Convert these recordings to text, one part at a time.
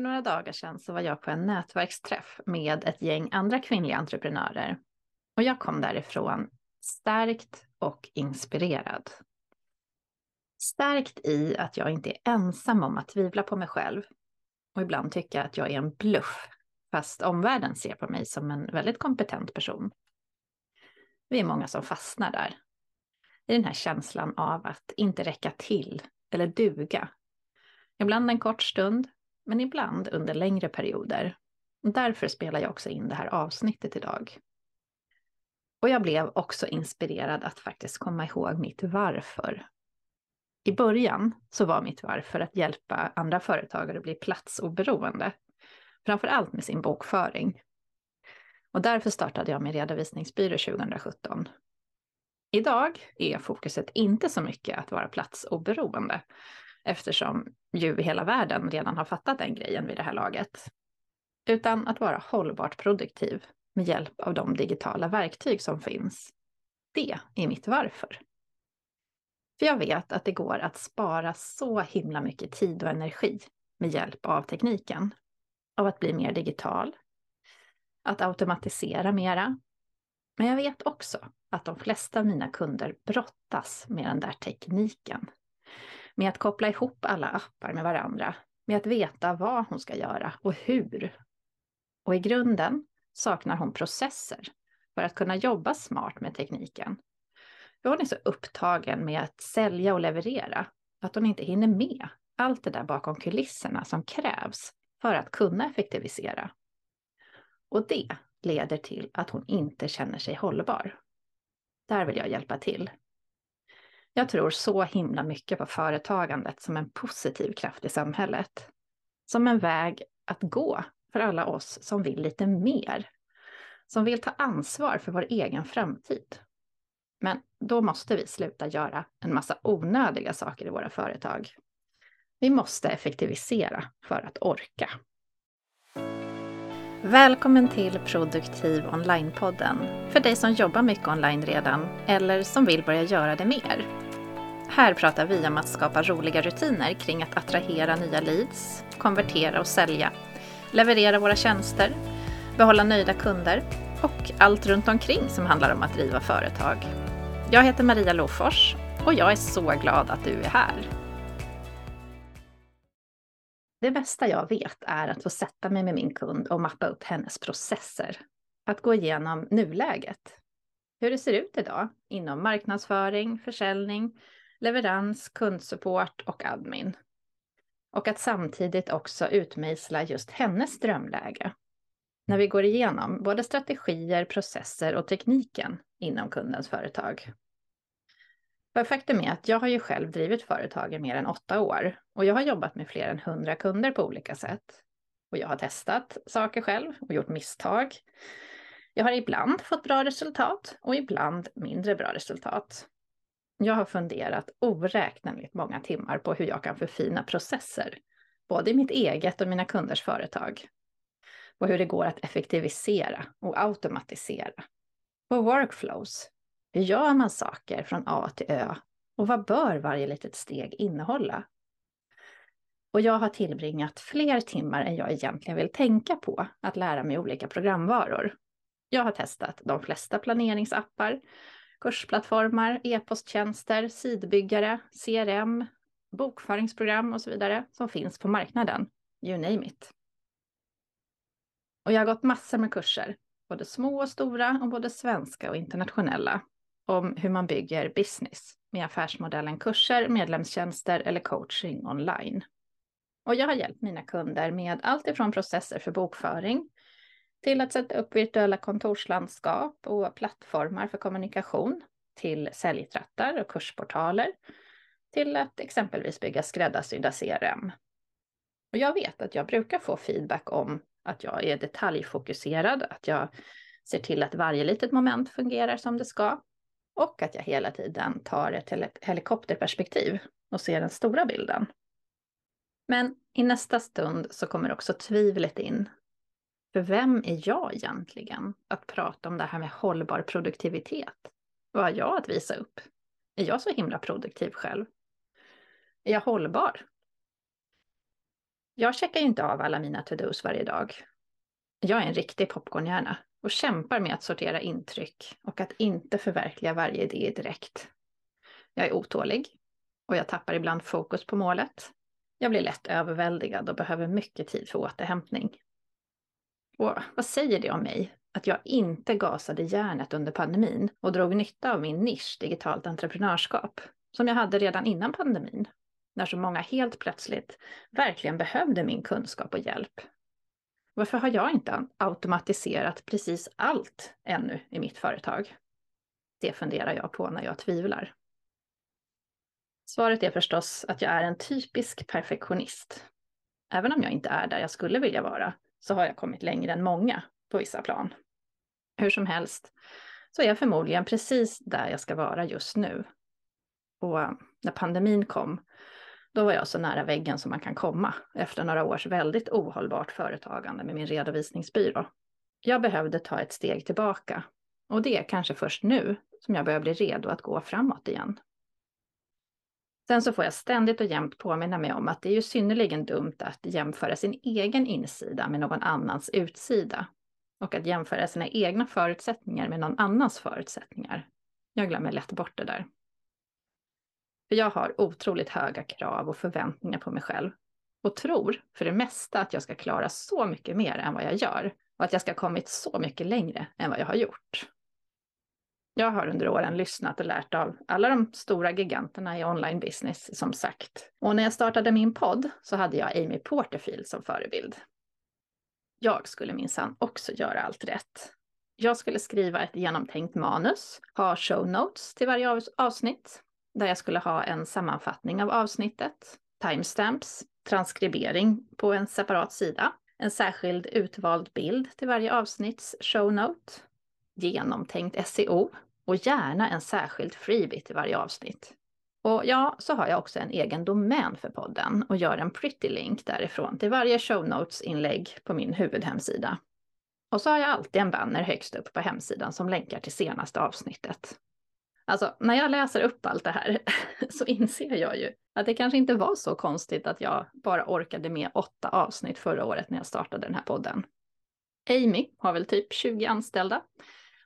För några dagar sedan så var jag på en nätverksträff med ett gäng andra kvinnliga entreprenörer. Och jag kom därifrån stärkt och inspirerad. Stärkt i att jag inte är ensam om att tvivla på mig själv och ibland tycka att jag är en bluff, fast omvärlden ser på mig som en väldigt kompetent person. Vi är många som fastnar där. I den här känslan av att inte räcka till eller duga. Ibland en kort stund, men ibland under längre perioder. Därför spelar jag också in det här avsnittet idag. Och jag blev också inspirerad att faktiskt komma ihåg mitt varför. I början så var mitt varför att hjälpa andra företagare att bli platsoberoende, framför allt med sin bokföring. Och därför startade jag min redovisningsbyrå 2017. Idag är fokuset inte så mycket att vara platsoberoende, eftersom ju hela världen redan har fattat den grejen vid det här laget. Utan att vara hållbart produktiv med hjälp av de digitala verktyg som finns. Det är mitt varför. För jag vet att det går att spara så himla mycket tid och energi med hjälp av tekniken. Av att bli mer digital, att automatisera mera. Men jag vet också att de flesta av mina kunder brottas med den där tekniken med att koppla ihop alla appar med varandra, med att veta vad hon ska göra och hur. Och i grunden saknar hon processer för att kunna jobba smart med tekniken. För hon är så upptagen med att sälja och leverera att hon inte hinner med allt det där bakom kulisserna som krävs för att kunna effektivisera. Och det leder till att hon inte känner sig hållbar. Där vill jag hjälpa till. Jag tror så himla mycket på företagandet som en positiv kraft i samhället. Som en väg att gå för alla oss som vill lite mer. Som vill ta ansvar för vår egen framtid. Men då måste vi sluta göra en massa onödiga saker i våra företag. Vi måste effektivisera för att orka. Välkommen till Produktiv Online-podden för dig som jobbar mycket online redan eller som vill börja göra det mer. Här pratar vi om att skapa roliga rutiner kring att attrahera nya leads, konvertera och sälja, leverera våra tjänster, behålla nöjda kunder och allt runt omkring som handlar om att driva företag. Jag heter Maria Lofors och jag är så glad att du är här. Det bästa jag vet är att få sätta mig med min kund och mappa upp hennes processer. Att gå igenom nuläget. Hur det ser ut idag inom marknadsföring, försäljning, leverans, kundsupport och admin. Och att samtidigt också utmejsla just hennes drömläge. När vi går igenom både strategier, processer och tekniken inom kundens företag. För faktum är att jag har ju själv drivit företag i mer än åtta år och jag har jobbat med fler än hundra kunder på olika sätt. Och jag har testat saker själv och gjort misstag. Jag har ibland fått bra resultat och ibland mindre bra resultat. Jag har funderat oräkneligt många timmar på hur jag kan förfina processer, både i mitt eget och mina kunders företag. Och hur det går att effektivisera och automatisera. På workflows. Hur gör man saker från A till Ö? Och vad bör varje litet steg innehålla? Och jag har tillbringat fler timmar än jag egentligen vill tänka på att lära mig olika programvaror. Jag har testat de flesta planeringsappar kursplattformar, e-posttjänster, sidbyggare, CRM, bokföringsprogram och så vidare som finns på marknaden. You name it. Och jag har gått massor med kurser, både små och stora och både svenska och internationella, om hur man bygger business med affärsmodellen kurser, medlemstjänster eller coaching online. Och jag har hjälpt mina kunder med allt ifrån processer för bokföring till att sätta upp virtuella kontorslandskap och plattformar för kommunikation, till säljtrattar och kursportaler, till att exempelvis bygga skräddarsydda CRM. Och jag vet att jag brukar få feedback om att jag är detaljfokuserad, att jag ser till att varje litet moment fungerar som det ska och att jag hela tiden tar ett helikopterperspektiv och ser den stora bilden. Men i nästa stund så kommer också tvivlet in för vem är jag egentligen att prata om det här med hållbar produktivitet? Vad har jag att visa upp? Är jag så himla produktiv själv? Är jag hållbar? Jag checkar ju inte av alla mina to-dos varje dag. Jag är en riktig popcornhjärna och kämpar med att sortera intryck och att inte förverkliga varje idé direkt. Jag är otålig och jag tappar ibland fokus på målet. Jag blir lätt överväldigad och behöver mycket tid för återhämtning. Och vad säger det om mig? Att jag inte gasade järnet under pandemin och drog nytta av min nisch digitalt entreprenörskap, som jag hade redan innan pandemin, när så många helt plötsligt verkligen behövde min kunskap och hjälp. Varför har jag inte automatiserat precis allt ännu i mitt företag? Det funderar jag på när jag tvivlar. Svaret är förstås att jag är en typisk perfektionist. Även om jag inte är där jag skulle vilja vara, så har jag kommit längre än många på vissa plan. Hur som helst, så är jag förmodligen precis där jag ska vara just nu. Och när pandemin kom, då var jag så nära väggen som man kan komma efter några års väldigt ohållbart företagande med min redovisningsbyrå. Jag behövde ta ett steg tillbaka och det är kanske först nu som jag börjar bli redo att gå framåt igen. Sen så får jag ständigt och jämt påminna mig om att det är ju synnerligen dumt att jämföra sin egen insida med någon annans utsida och att jämföra sina egna förutsättningar med någon annans förutsättningar. Jag glömmer lätt bort det där. För jag har otroligt höga krav och förväntningar på mig själv och tror för det mesta att jag ska klara så mycket mer än vad jag gör och att jag ska kommit så mycket längre än vad jag har gjort. Jag har under åren lyssnat och lärt av alla de stora giganterna i online business, som sagt. Och när jag startade min podd så hade jag Amy Porterfield som förebild. Jag skulle minsann också göra allt rätt. Jag skulle skriva ett genomtänkt manus, ha show notes till varje avsnitt, där jag skulle ha en sammanfattning av avsnittet, timestamps, transkribering på en separat sida, en särskild utvald bild till varje avsnitts show note, genomtänkt SEO och gärna en särskild freebie till varje avsnitt. Och ja, så har jag också en egen domän för podden och gör en pretty link därifrån till varje show notes-inlägg på min huvudhemsida. Och så har jag alltid en banner högst upp på hemsidan som länkar till senaste avsnittet. Alltså, när jag läser upp allt det här så inser jag ju att det kanske inte var så konstigt att jag bara orkade med åtta avsnitt förra året när jag startade den här podden. Amy har väl typ 20 anställda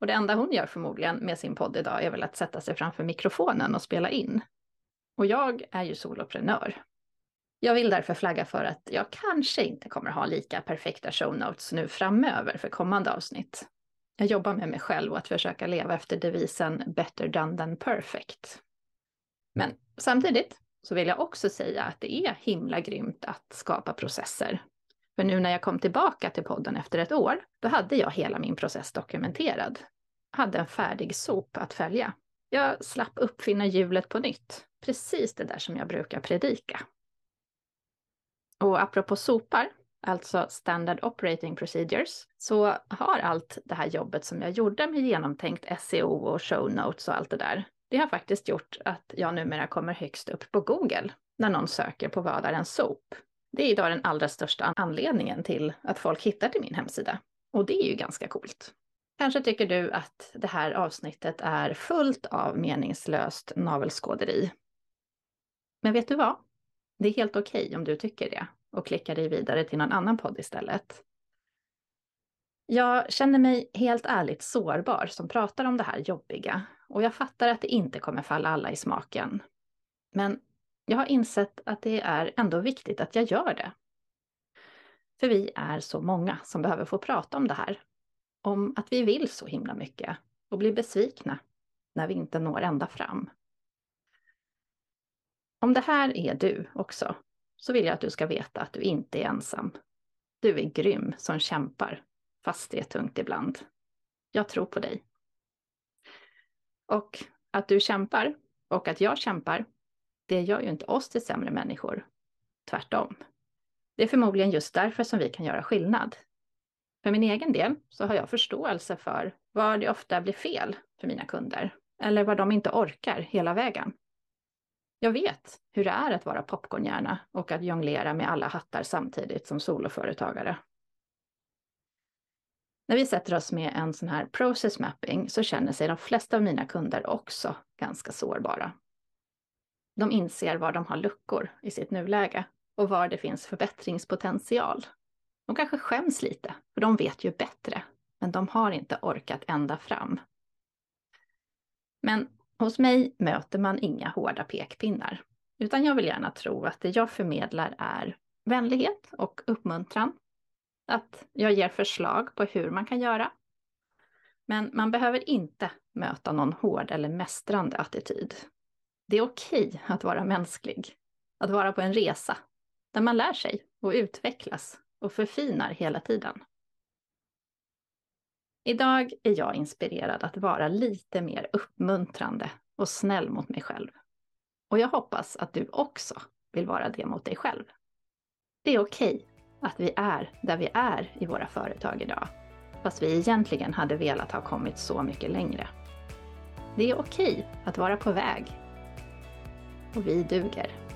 och det enda hon gör förmodligen med sin podd idag är väl att sätta sig framför mikrofonen och spela in. Och jag är ju soloprenör. Jag vill därför flagga för att jag kanske inte kommer ha lika perfekta show notes nu framöver för kommande avsnitt. Jag jobbar med mig själv och att försöka leva efter devisen better done than perfect. Men samtidigt så vill jag också säga att det är himla grymt att skapa processer. För nu när jag kom tillbaka till podden efter ett år, då hade jag hela min process dokumenterad. hade en färdig sop att följa. Jag slapp uppfinna hjulet på nytt. Precis det där som jag brukar predika. Och apropå sopar, alltså Standard Operating Procedures, så har allt det här jobbet som jag gjorde med genomtänkt SEO och show notes och allt det där, det har faktiskt gjort att jag numera kommer högst upp på Google när någon söker på vad är en sop. Det är idag den allra största anledningen till att folk hittar till min hemsida. Och det är ju ganska coolt. Kanske tycker du att det här avsnittet är fullt av meningslöst navelskåderi. Men vet du vad? Det är helt okej okay om du tycker det och klicka dig vidare till någon annan podd istället. Jag känner mig helt ärligt sårbar som pratar om det här jobbiga och jag fattar att det inte kommer falla alla i smaken. Men jag har insett att det är ändå viktigt att jag gör det. För vi är så många som behöver få prata om det här. Om att vi vill så himla mycket och blir besvikna när vi inte når ända fram. Om det här är du också, så vill jag att du ska veta att du inte är ensam. Du är grym som kämpar, fast det är tungt ibland. Jag tror på dig. Och att du kämpar och att jag kämpar, det gör ju inte oss till sämre människor. Tvärtom. Det är förmodligen just därför som vi kan göra skillnad. För min egen del så har jag förståelse för var det ofta blir fel för mina kunder eller vad de inte orkar hela vägen. Jag vet hur det är att vara popcornhjärna och att jonglera med alla hattar samtidigt som soloföretagare. När vi sätter oss med en sån här process mapping så känner sig de flesta av mina kunder också ganska sårbara. De inser var de har luckor i sitt nuläge och var det finns förbättringspotential. De kanske skäms lite, för de vet ju bättre, men de har inte orkat ända fram. Men hos mig möter man inga hårda pekpinnar, utan jag vill gärna tro att det jag förmedlar är vänlighet och uppmuntran. Att jag ger förslag på hur man kan göra. Men man behöver inte möta någon hård eller mästrande attityd. Det är okej att vara mänsklig, att vara på en resa där man lär sig och utvecklas och förfinar hela tiden. Idag är jag inspirerad att vara lite mer uppmuntrande och snäll mot mig själv. Och jag hoppas att du också vill vara det mot dig själv. Det är okej att vi är där vi är i våra företag idag, fast vi egentligen hade velat ha kommit så mycket längre. Det är okej att vara på väg. Och vi duger.